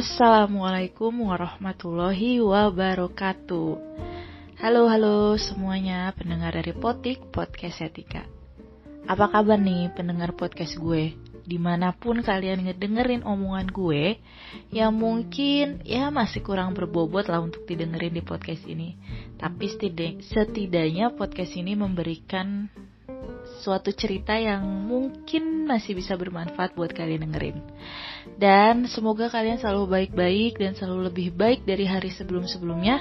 Assalamualaikum warahmatullahi wabarakatuh. Halo halo semuanya pendengar dari Potik Podcast Etika. Apa kabar nih pendengar podcast gue? Di mana pun kalian ngedengerin omongan gue Ya mungkin ya masih kurang berbobot lah untuk didengerin di podcast ini. Tapi setidaknya podcast ini memberikan suatu cerita yang mungkin masih bisa bermanfaat buat kalian dengerin. Dan semoga kalian selalu baik-baik dan selalu lebih baik dari hari sebelum-sebelumnya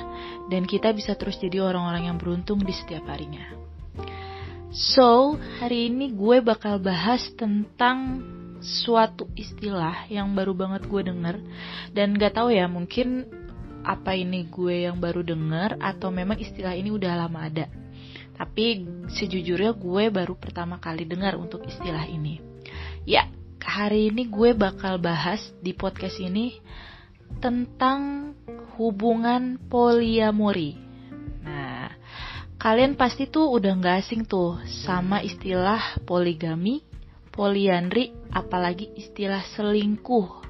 dan kita bisa terus jadi orang-orang yang beruntung di setiap harinya. So, hari ini gue bakal bahas tentang suatu istilah yang baru banget gue denger dan gak tahu ya mungkin apa ini gue yang baru denger atau memang istilah ini udah lama ada. Tapi sejujurnya gue baru pertama kali dengar untuk istilah ini. Ya, hari ini gue bakal bahas di podcast ini tentang hubungan poliamori. Nah, kalian pasti tuh udah gak asing tuh sama istilah poligami, poliandri, apalagi istilah selingkuh.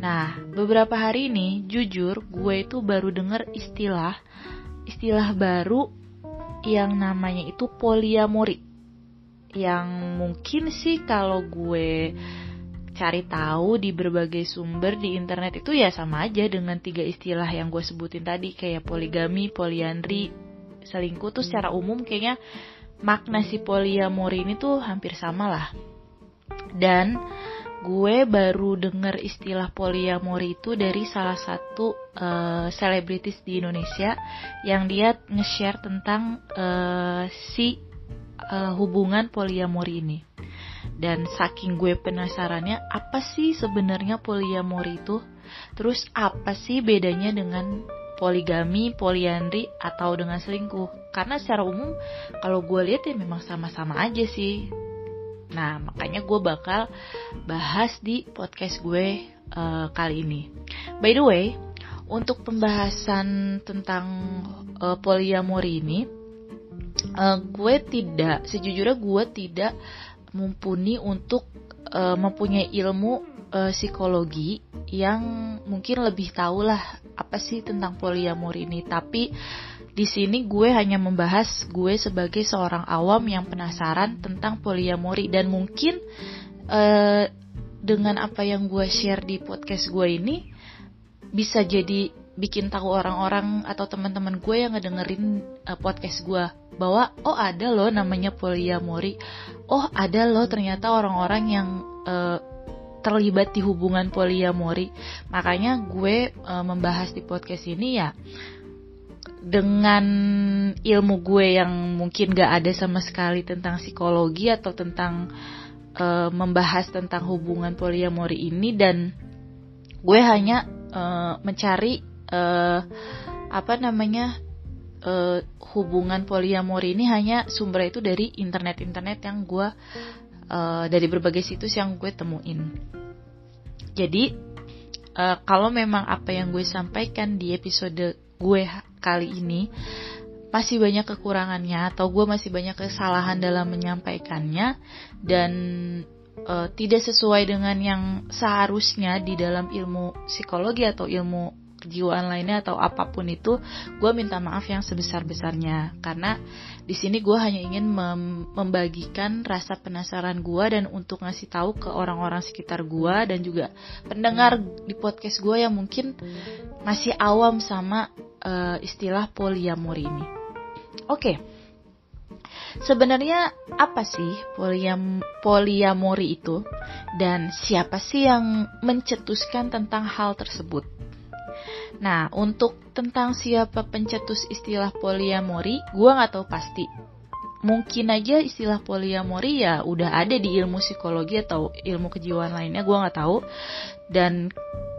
Nah, beberapa hari ini jujur gue itu baru denger istilah istilah baru yang namanya itu poliamori yang mungkin sih kalau gue cari tahu di berbagai sumber di internet itu ya sama aja dengan tiga istilah yang gue sebutin tadi kayak poligami, poliandri, selingkuh tuh secara umum kayaknya makna si poliamori ini tuh hampir sama lah. Dan gue baru denger istilah poliamori itu dari salah satu eh, selebritis uh, di Indonesia yang dia nge-share tentang uh, si uh, hubungan poliamori ini. Dan saking gue penasarannya, apa sih sebenarnya poliamori itu? Terus apa sih bedanya dengan poligami, poliandri, atau dengan selingkuh? Karena secara umum kalau gue lihat ya memang sama-sama aja sih Nah, makanya gue bakal bahas di podcast gue uh, kali ini. By the way, untuk pembahasan tentang uh, poliamori ini, uh, gue tidak, sejujurnya gue tidak mumpuni untuk uh, mempunyai ilmu uh, psikologi yang mungkin lebih tahu lah apa sih tentang poliamori ini. Tapi di sini gue hanya membahas gue sebagai seorang awam yang penasaran tentang poliamori dan mungkin uh, dengan apa yang gue share di podcast gue ini bisa jadi bikin tahu orang-orang atau teman-teman gue yang ngedengerin uh, podcast gue bahwa oh ada loh namanya poliamori, oh ada loh ternyata orang-orang yang uh, terlibat di hubungan poliamori. Makanya gue uh, membahas di podcast ini ya dengan ilmu gue yang mungkin gak ada sama sekali tentang psikologi atau tentang uh, membahas tentang hubungan poliamori ini dan gue hanya uh, mencari uh, apa namanya uh, hubungan poliamori ini hanya sumber itu dari internet-internet yang gue uh, dari berbagai situs yang gue temuin. Jadi uh, kalau memang apa yang gue sampaikan di episode gue kali ini masih banyak kekurangannya atau gue masih banyak kesalahan dalam menyampaikannya dan uh, tidak sesuai dengan yang seharusnya di dalam ilmu psikologi atau ilmu kejiwaan lainnya atau apa pun itu, gue minta maaf yang sebesar-besarnya. Karena di sini gue hanya ingin mem membagikan rasa penasaran gue dan untuk ngasih tahu ke orang-orang sekitar gue dan juga pendengar di podcast gue yang mungkin masih awam sama uh, istilah poliamori ini. Oke. Okay. Sebenarnya apa sih poliam, poliamori itu dan siapa sih yang mencetuskan tentang hal tersebut? Nah, untuk tentang siapa pencetus istilah poliamori, gue nggak tahu pasti. Mungkin aja istilah poliamori ya udah ada di ilmu psikologi atau ilmu kejiwaan lainnya, gue nggak tahu. Dan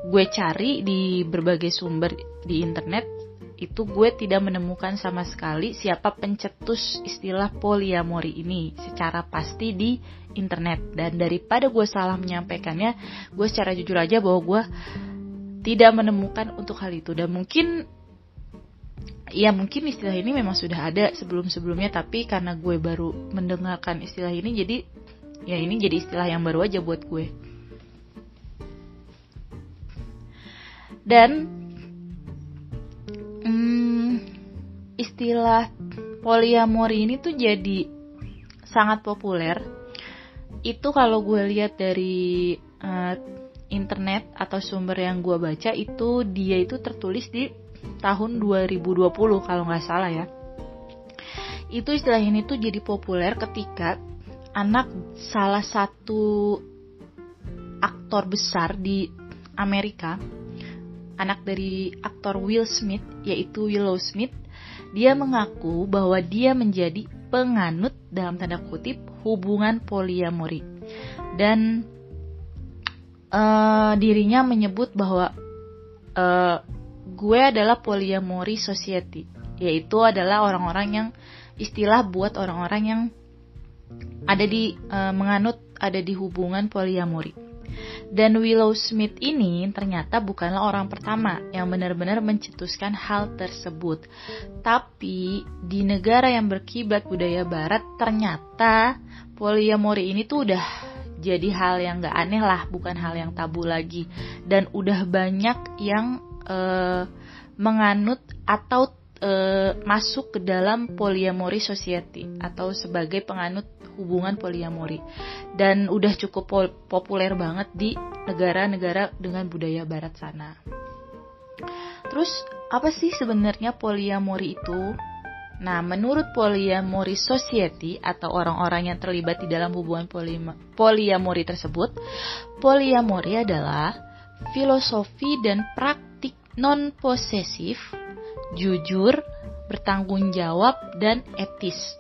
gue cari di berbagai sumber di internet, itu gue tidak menemukan sama sekali siapa pencetus istilah poliamori ini secara pasti di internet. Dan daripada gue salah menyampaikannya, gue secara jujur aja bahwa gue tidak menemukan untuk hal itu dan mungkin ya mungkin istilah ini memang sudah ada sebelum-sebelumnya tapi karena gue baru mendengarkan istilah ini jadi ya ini jadi istilah yang baru aja buat gue. Dan istilah poliamori ini tuh jadi sangat populer. Itu kalau gue lihat dari uh, internet atau sumber yang gue baca itu dia itu tertulis di tahun 2020 kalau nggak salah ya. Itu istilah ini tuh jadi populer ketika anak salah satu aktor besar di Amerika, anak dari aktor Will Smith, yaitu Willow Smith, dia mengaku bahwa dia menjadi penganut dalam tanda kutip hubungan poliamori dan uh, dirinya menyebut bahwa uh, gue adalah poliamori society, yaitu adalah orang-orang yang istilah buat orang-orang yang ada di uh, menganut ada di hubungan poliamori. Dan Willow Smith ini ternyata bukanlah orang pertama yang benar-benar mencetuskan hal tersebut. Tapi di negara yang berkiblat budaya barat ternyata poliamori ini tuh udah jadi hal yang gak aneh lah, bukan hal yang tabu lagi. Dan udah banyak yang uh, menganut atau uh, masuk ke dalam poliamori society atau sebagai penganut hubungan poliamori dan udah cukup populer banget di negara-negara dengan budaya barat sana. Terus apa sih sebenarnya poliamori itu? Nah, menurut Polyamori Society atau orang-orang yang terlibat di dalam hubungan poliamori tersebut, poliamori adalah filosofi dan praktik non-posesif, jujur, bertanggung jawab, dan etis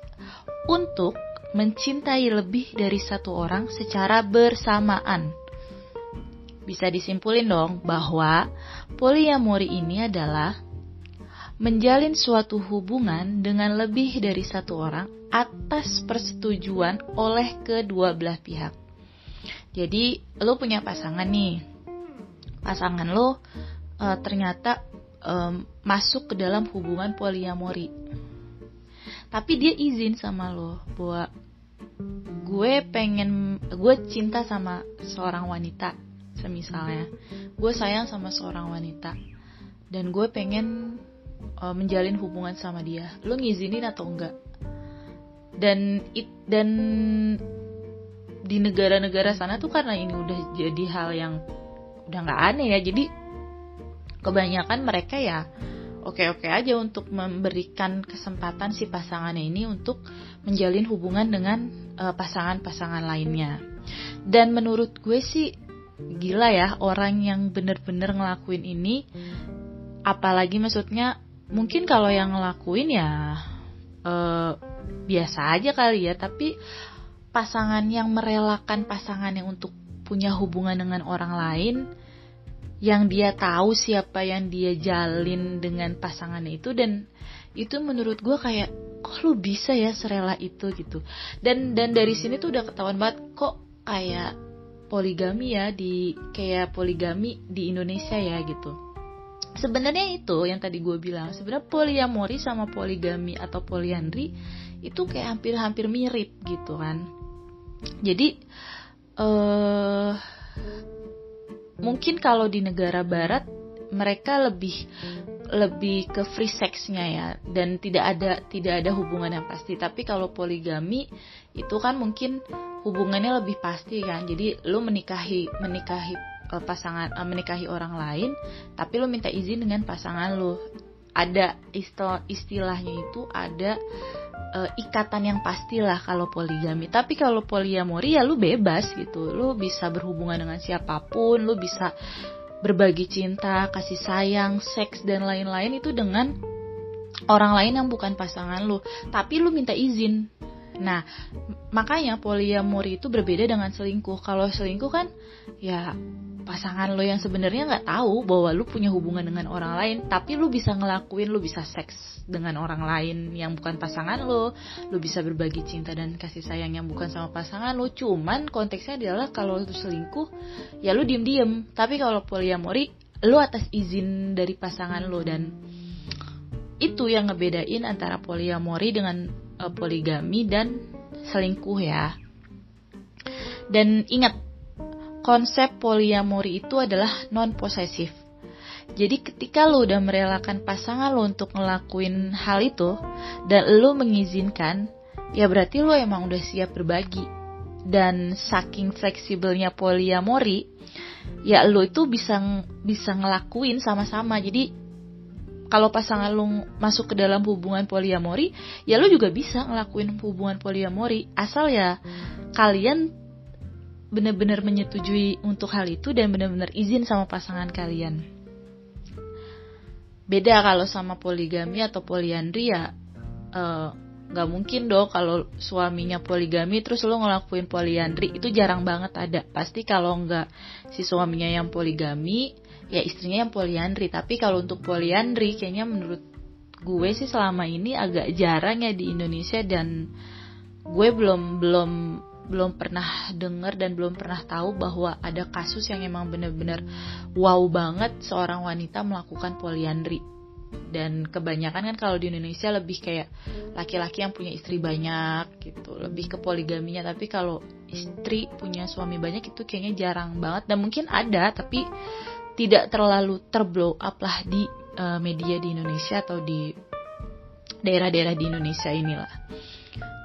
untuk mencintai lebih dari satu orang secara bersamaan. Bisa disimpulin dong bahwa poliamori ini adalah menjalin suatu hubungan dengan lebih dari satu orang atas persetujuan oleh kedua belah pihak. Jadi, lo punya pasangan nih. Pasangan lo uh, ternyata um, masuk ke dalam hubungan poliamori tapi dia izin sama lo bahwa gue pengen gue cinta sama seorang wanita semisalnya. Gue sayang sama seorang wanita dan gue pengen uh, menjalin hubungan sama dia. Lo ngizinin atau enggak? Dan it, dan di negara-negara sana tuh karena ini udah jadi hal yang udah nggak aneh ya. Jadi kebanyakan mereka ya oke-oke aja untuk memberikan kesempatan si pasangannya ini untuk menjalin hubungan dengan pasangan pasangan-pasangan lainnya. Dan menurut gue sih gila ya orang yang bener-bener ngelakuin ini apalagi maksudnya mungkin kalau yang ngelakuin ya uh, biasa aja kali ya tapi pasangan yang merelakan pasangannya untuk punya hubungan dengan orang lain yang dia tahu siapa yang dia jalin dengan pasangannya itu dan itu menurut gue kayak kok lu bisa ya serela itu gitu. Dan dan dari sini tuh udah ketahuan banget kok kayak poligami ya di kayak poligami di Indonesia ya gitu. Sebenarnya itu yang tadi gue bilang sebenarnya poliamori sama poligami atau poliandri itu kayak hampir-hampir mirip gitu kan. Jadi uh, mungkin kalau di negara barat mereka lebih lebih ke free sexnya ya. Dan tidak ada tidak ada hubungan yang pasti. Tapi kalau poligami itu kan mungkin hubungannya lebih pasti kan. Jadi lu menikahi menikahi uh, pasangan uh, menikahi orang lain tapi lu minta izin dengan pasangan lu. Ada istilah istilahnya itu ada uh, ikatan yang pastilah kalau poligami. Tapi kalau poliamori ya lu bebas gitu. Lu bisa berhubungan dengan siapa pun, lu bisa berbagi cinta, kasih sayang, seks dan lain-lain itu dengan orang lain yang bukan pasangan lu. Tapi lu minta izin. Nah, makanya poliamori itu berbeda dengan selingkuh. Kalau selingkuh kan ya pasangan lo yang sebenarnya nggak tahu bahwa lu punya hubungan dengan orang lain tapi lu bisa ngelakuin lu bisa seks dengan orang lain yang bukan pasangan lo. Lu bisa berbagi cinta dan kasih sayang yang bukan sama pasangan lo. Cuman konteksnya adalah kalau lu selingkuh ya lu diem diem tapi kalau poliamori lu atas izin dari pasangan lo. Dan itu yang ngebedain antara poliamori dengan uh, poligami dan selingkuh ya dan ingat konsep poliamori itu adalah non posesif. Jadi ketika lo udah merelakan pasangan lo untuk ngelakuin hal itu dan lo mengizinkan, ya berarti lo emang udah siap berbagi. Dan saking fleksibelnya poliamori, ya lo itu bisa bisa ngelakuin sama-sama. Jadi kalau pasangan lo masuk ke dalam hubungan poliamori, ya lo juga bisa ngelakuin hubungan poliamori. Asal ya kalian benar-benar menyetujui untuk hal itu dan benar-benar izin sama pasangan kalian. Beda kalau sama poligami atau poliandri ya eh, nggak uh, mungkin dong kalau suaminya poligami terus lo ngelakuin poliandri. Itu jarang banget ada. Pasti kalau nggak si suaminya yang poligami ya istrinya yang poliandri. Tapi kalau untuk poliandri kayaknya menurut gue sih selama ini agak jarang ya di Indonesia. Dan gue belum belum belum pernah dengar dan belum pernah tahu bahwa ada kasus yang emang bener-bener wow banget seorang wanita melakukan poliandri. Dan kebanyakan kan kalau di Indonesia lebih kayak laki-laki yang punya istri banyak gitu lebih ke poligaminya. Tapi kalau istri punya suami banyak itu kayaknya jarang banget. Dan mungkin ada tapi tidak terlalu terblow up lah di uh, media di Indonesia atau di daerah-daerah di Indonesia inilah.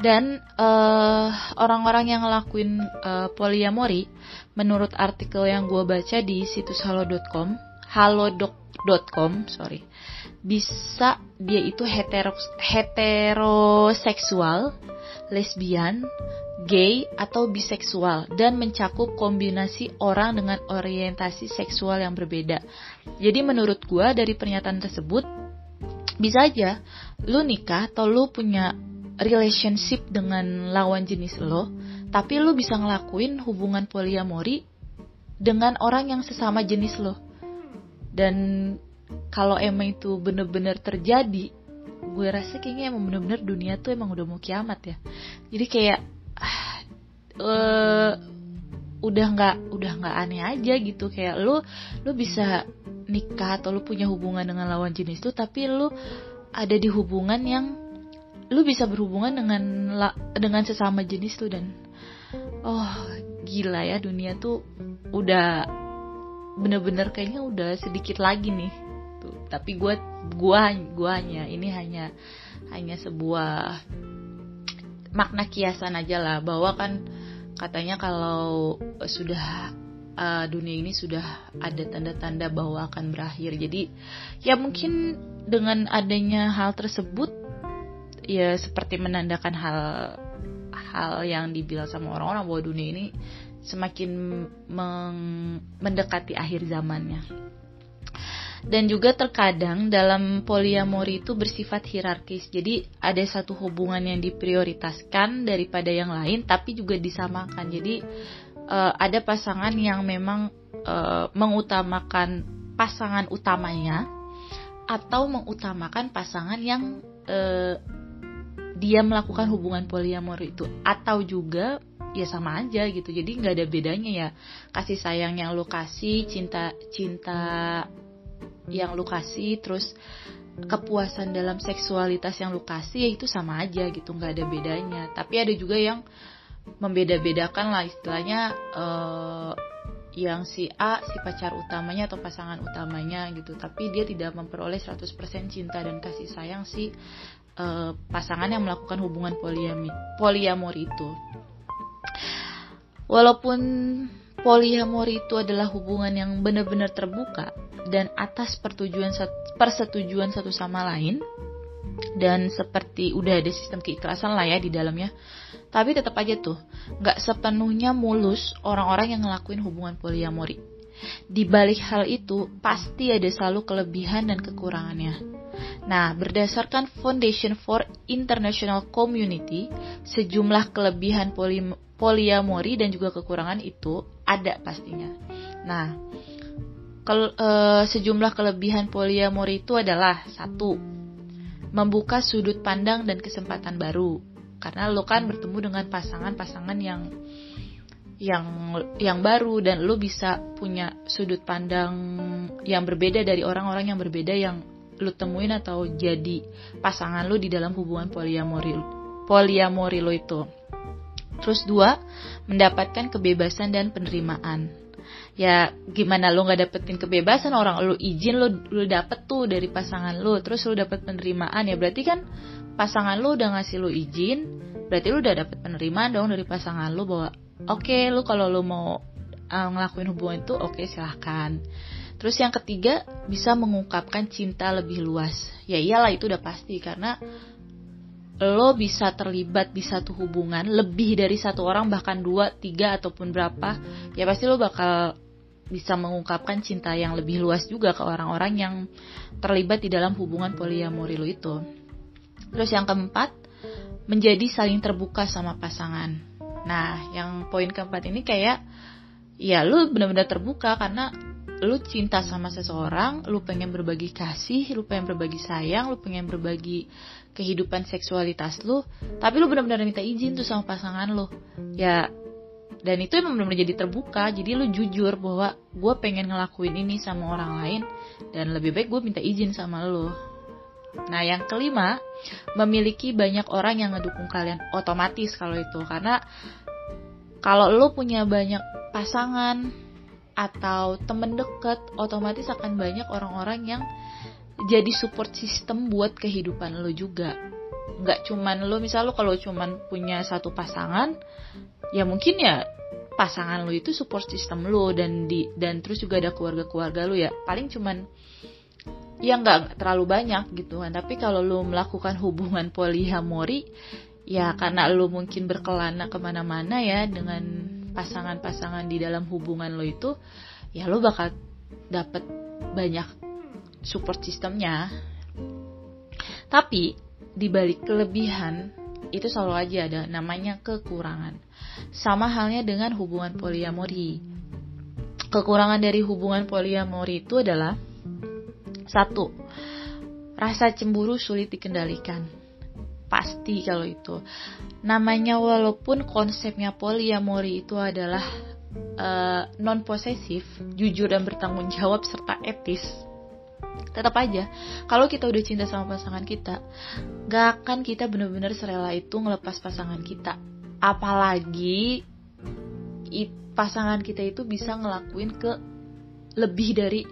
Dan eh, orang-orang yang ngelakuin uh, poliamori menurut artikel yang gue baca di situs halo.com halodoc.com sorry bisa dia itu hetero, heteroseksual lesbian gay atau biseksual dan mencakup kombinasi orang dengan orientasi seksual yang berbeda jadi menurut gue dari pernyataan tersebut bisa aja lu nikah atau lu punya relationship dengan lawan jenis lo, tapi lo bisa ngelakuin hubungan poliamori dengan orang yang sesama jenis lo. Dan kalau emang itu bener-bener terjadi, gue rasa kayaknya emang bener-bener dunia tuh emang udah mau kiamat ya. Jadi kayak uh, udah nggak udah nggak aneh aja gitu kayak lo lo bisa nikah atau lo punya hubungan dengan lawan jenis tuh tapi lo ada di hubungan yang lu bisa berhubungan dengan dengan sesama jenis tuh dan oh gila ya dunia tuh udah bener-bener kayaknya udah sedikit lagi nih. Tuh tapi gue gua gua hanya ini hanya hanya sebuah makna kiasan aja lah. Bahwa kan katanya kalau sudah uh, dunia ini sudah ada tanda-tanda bahwa akan berakhir. Jadi ya mungkin dengan adanya hal tersebut ya seperti menandakan hal hal yang dibilang sama orang-orang bahwa dunia ini semakin mendekati akhir zamannya. Dan juga terkadang dalam poliamori itu bersifat hierarkis. Jadi ada satu hubungan yang diprioritaskan daripada yang lain tapi juga disamakan. Jadi uh, ada pasangan yang memang uh, mengutamakan pasangan utamanya atau mengutamakan pasangan yang uh, dia melakukan hubungan poliamor itu atau juga ya sama aja gitu. Jadi nggak ada bedanya ya. Kasih sayang yang lu kasih cinta cinta yang lu kasih terus kepuasan dalam seksualitas yang lu kasih ya itu sama aja gitu. Nggak ada bedanya. Tapi ada juga yang membeda-bedakan lah istilahnya uh, yang si A si pacar utamanya atau pasangan utamanya gitu. Tapi dia tidak memperoleh 100% cinta dan kasih sayang si uh, pasangan yang melakukan hubungan poliami, poliamor itu. Walaupun poliamor itu adalah hubungan yang benar-benar terbuka dan atas persetujuan persetujuan satu sama lain dan seperti udah ada sistem keikhlasan lah ya di dalamnya tapi tetap aja tuh nggak sepenuhnya mulus orang-orang yang ngelakuin hubungan poliamori. Di balik hal itu pasti ada selalu kelebihan dan kekurangannya Nah, berdasarkan Foundation for International Community, sejumlah kelebihan poli poliamori dan juga kekurangan itu ada pastinya. Nah, ke, e, sejumlah kelebihan poliamori itu adalah satu, membuka sudut pandang dan kesempatan baru. Karena lo kan bertemu dengan pasangan-pasangan yang yang yang baru dan lo bisa punya sudut pandang yang berbeda dari orang-orang yang berbeda yang lu temuin atau jadi pasangan lu di dalam hubungan poliamori poliamori lo itu. Terus dua, mendapatkan kebebasan dan penerimaan. ya gimana lu nggak dapetin kebebasan orang lu izin lu lu dapet tuh dari pasangan lu terus lu dapet penerimaan ya berarti kan pasangan lu udah ngasih lu izin berarti lu udah dapet penerimaan dong dari pasangan lu bahwa oke okay, lu kalau lu mau uh, ngelakuin hubungan itu oke okay, silahkan terus yang ketiga bisa mengungkapkan cinta lebih luas. Ya iyalah itu udah pasti karena lo bisa terlibat di satu hubungan lebih dari satu orang bahkan dua tiga ataupun berapa ya pasti lo bakal bisa mengungkapkan cinta yang lebih luas juga ke orang-orang yang terlibat di dalam hubungan poliamori lo itu. Terus yang keempat menjadi saling terbuka sama pasangan. Nah yang poin keempat ini kayak ya lo benar-benar terbuka karena lu cinta sama seseorang, lu pengen berbagi kasih, lu pengen berbagi sayang, lu pengen berbagi kehidupan seksualitas lu, tapi lu benar-benar minta izin tuh sama pasangan lu. Ya dan itu emang benar-benar jadi terbuka, jadi lu jujur bahwa gue pengen ngelakuin ini sama orang lain dan lebih baik gue minta izin sama lu. Nah yang kelima, memiliki banyak orang yang ngedukung kalian otomatis kalau itu karena kalau lu punya banyak pasangan atau temen deket otomatis akan banyak orang-orang yang jadi support system buat kehidupan lo juga. Nggak cuman lo misal lo kalau cuman punya satu pasangan ya mungkin ya pasangan lo itu support system lo dan di dan terus juga ada keluarga-keluarga lo ya. Paling cuman ya nggak terlalu banyak gitu kan. Tapi kalau lo melakukan hubungan poliamori ya karena lo mungkin berkelana ke mana-mana ya dengan pasangan-pasangan di dalam hubungan lo itu ya lo bakal dapet banyak support sistemnya tapi di balik kelebihan itu selalu aja ada namanya kekurangan. Sama halnya dengan hubungan poliamori. Kekurangan dari hubungan poliamori itu adalah satu rasa cemburu sulit dikendalikan. Pasti kalau itu namanya walaupun konsepnya poliamori itu adalah uh, eh, non posesif jujur dan bertanggung jawab serta etis tetap aja kalau kita udah cinta sama pasangan kita gak akan kita bener-bener serela itu ngelepas pasangan kita apalagi pasangan kita itu bisa ngelakuin ke lebih dari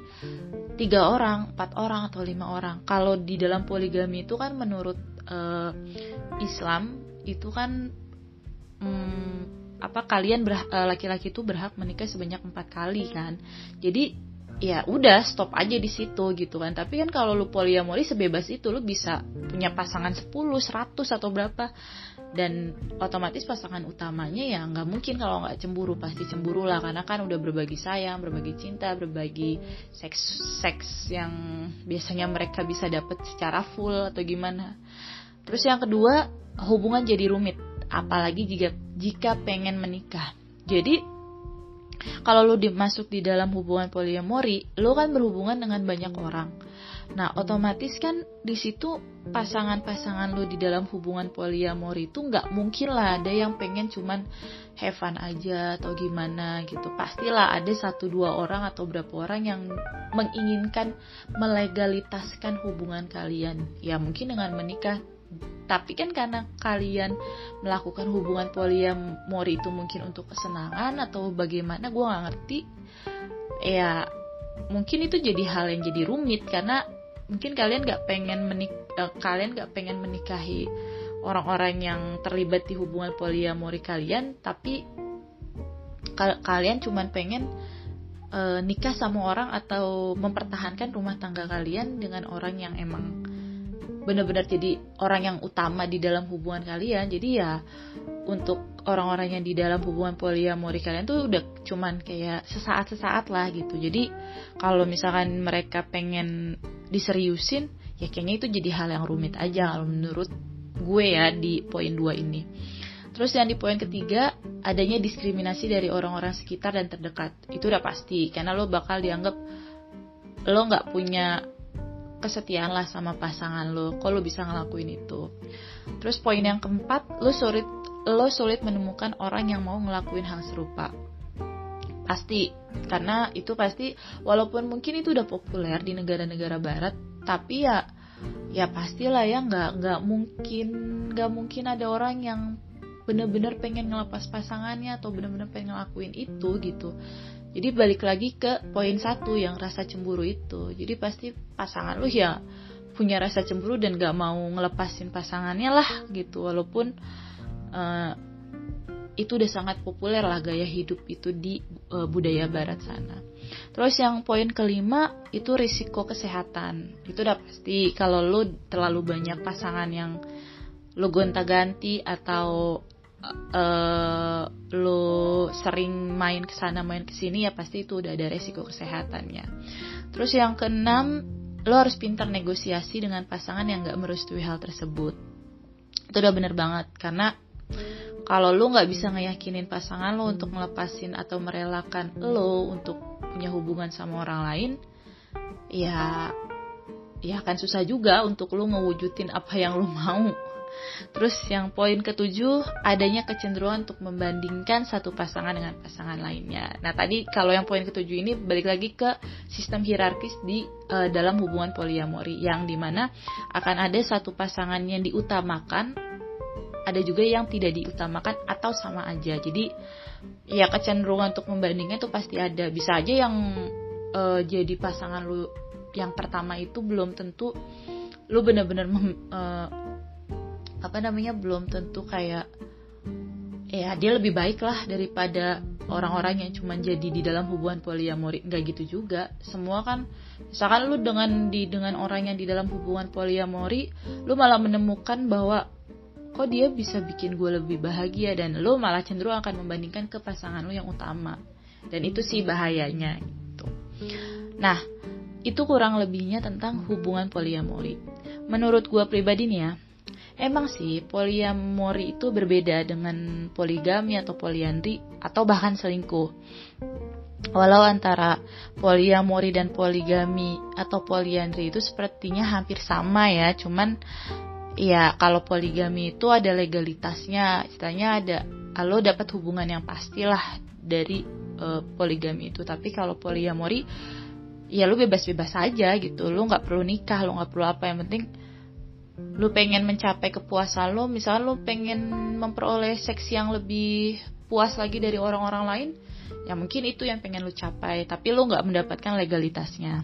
tiga orang, empat orang atau lima orang. Kalau di dalam poligami itu kan menurut uh, Islam itu kan um, apa kalian eh, laki-laki itu berhak menikah sebanyak empat kali kan? Jadi ya udah stop aja di situ gitu kan. Tapi kan kalau lu poliamori sebebas itu lu bisa punya pasangan 10, 100 atau berapa. Dan otomatis pasangan utamanya ya nggak mungkin kalau nggak cemburu pasti cemburu lah. Karena kan udah berbagi sayang berbagi cinta berbagi seks seks yang biasanya mereka bisa dapat secara full atau gimana. Terus yang kedua, hubungan jadi rumit, apalagi jika jika pengen menikah. Jadi kalau lu dimasuk di dalam hubungan poliamori, lu kan berhubungan dengan banyak orang. Nah, otomatis kan di situ pasangan-pasangan lu di dalam hubungan poliamori itu nggak mungkin lah ada yang pengen cuman have fun aja atau gimana gitu. Pastilah ada satu dua orang atau berapa orang yang menginginkan melegalitaskan hubungan kalian. Ya mungkin dengan menikah tapi kan karena kalian melakukan hubungan poliamori itu mungkin untuk kesenangan atau bagaimana gue nggak ngerti. Ya mungkin itu jadi hal yang jadi rumit karena mungkin kalian nggak pengen menik uh, kalian nggak pengen menikahi orang-orang yang terlibat di hubungan poliamori kalian tapi kal kalian cuman pengen uh, nikah sama orang atau mempertahankan rumah tangga kalian dengan orang yang emang benar-benar jadi orang yang utama di dalam hubungan kalian. Jadi ya untuk orang-orang yang di dalam hubungan poliamori kalian tuh udah cuman kayak sesaat-sesaat lah gitu. Jadi kalau misalkan mereka pengen diseriusin ya kayaknya itu jadi hal yang rumit aja kalau menurut gue ya di poin 2 ini. Terus yang di poin ketiga, adanya diskriminasi dari orang-orang sekitar dan terdekat. Itu udah pasti, karena lo bakal dianggap lo nggak punya kesetiaan lah sama pasangan lo kok lo bisa ngelakuin itu? Terus poin yang keempat lo sulit lo sulit menemukan orang yang mau ngelakuin hal serupa. Pasti karena itu pasti walaupun mungkin itu udah populer di negara-negara barat tapi ya ya pastilah ya nggak nggak mungkin nggak mungkin ada orang yang bener-bener pengen ngelepas pasangannya atau bener-bener pengen ngelakuin itu gitu jadi balik lagi ke poin satu yang rasa cemburu itu. Jadi pasti pasangan lu ya punya rasa cemburu dan gak mau ngelepasin pasangannya lah gitu. Walaupun uh, itu udah sangat populer lah gaya hidup itu di uh, budaya barat sana. Terus yang poin kelima itu risiko kesehatan. Itu udah pasti. Kalau lu terlalu banyak pasangan yang lu gonta-ganti atau uh, lu sering main ke sana main ke sini ya pasti itu udah ada resiko kesehatannya. Terus yang keenam, lo harus pintar negosiasi dengan pasangan yang gak merestui hal tersebut. Itu udah bener banget karena kalau lu nggak bisa ngeyakinin pasangan lo untuk melepasin atau merelakan lo untuk punya hubungan sama orang lain, ya ya akan susah juga untuk lu mewujudin apa yang lu mau Terus yang poin ketujuh, adanya kecenderungan untuk membandingkan satu pasangan dengan pasangan lainnya. Nah tadi kalau yang poin ketujuh ini balik lagi ke sistem hierarkis di uh, dalam hubungan poliamori, yang di mana akan ada satu pasangan yang diutamakan, ada juga yang tidak diutamakan atau sama aja. Jadi ya kecenderungan untuk membandingnya itu pasti ada. Bisa aja yang uh, jadi pasangan lu yang pertama itu belum tentu lu bener-bener uh, apa namanya belum tentu kayak ya dia lebih baik lah daripada orang-orang yang cuma jadi di dalam hubungan poliamori. Nggak gitu juga. Semua kan misalkan lu dengan di dengan orang yang di dalam hubungan poliamori lu malah menemukan bahwa kok dia bisa bikin gue lebih bahagia dan lu malah cenderung akan membandingkan ke pasangan lu yang utama. Dan itu sih bahayanya gitu. Nah itu kurang lebihnya tentang hubungan poliamori. Menurut gue pribadi nih ya Emang sih poliamori itu berbeda dengan poligami atau poliandri atau bahkan selingkuh. Walau antara poliamori dan poligami atau poliandri itu sepertinya hampir sama ya, cuman ya kalau poligami itu ada legalitasnya, istilahnya ada lo dapat hubungan yang pastilah dari uh, poligami itu. Tapi kalau poliamori ya lu bebas-bebas aja gitu, lu nggak perlu nikah, lu nggak perlu apa yang penting lu pengen mencapai kepuasan lo misalnya lu pengen memperoleh seks yang lebih puas lagi dari orang-orang lain ya mungkin itu yang pengen lu capai tapi lu nggak mendapatkan legalitasnya.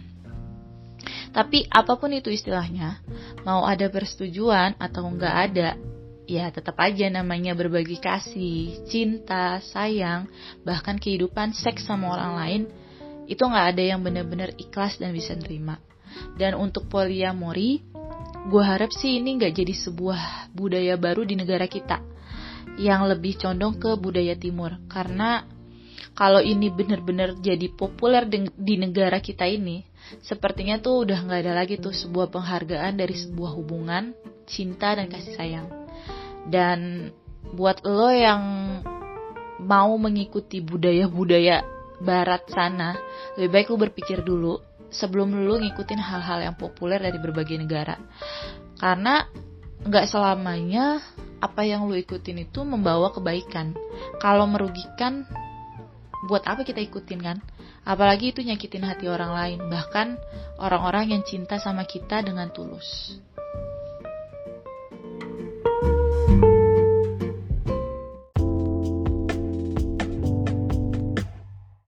Tapi apa pun itu istilahnya mau ada persetujuan atau nggak ada ya tetap aja namanya berbagi kasih cinta sayang bahkan kehidupan seks sama orang lain itu nggak ada yang benar-benar ikhlas dan bisa nerima. Dan untuk poliamori gue harap sih ini nggak jadi sebuah budaya baru di negara kita yang lebih condong ke budaya timur. Karena kalau ini benar-benar jadi populer di negara kita ini sepertinya tuh udah nggak ada lagi tuh sebuah penghargaan dari sebuah hubungan cinta dan kasih sayang. Dan buat lo yang mau mengikuti budaya-budaya barat sana lebih baik lo berpikir dulu sebelum lu ngikutin hal-hal yang populer dari berbagai negara. Karena nggak selamanya apa yang lu ikutin itu membawa kebaikan. Kalau merugikan buat apa kita ikutin kan? Apalagi itu nyakitin hati orang lain. Bahkan orang-orang yang cinta sama kita dengan tulus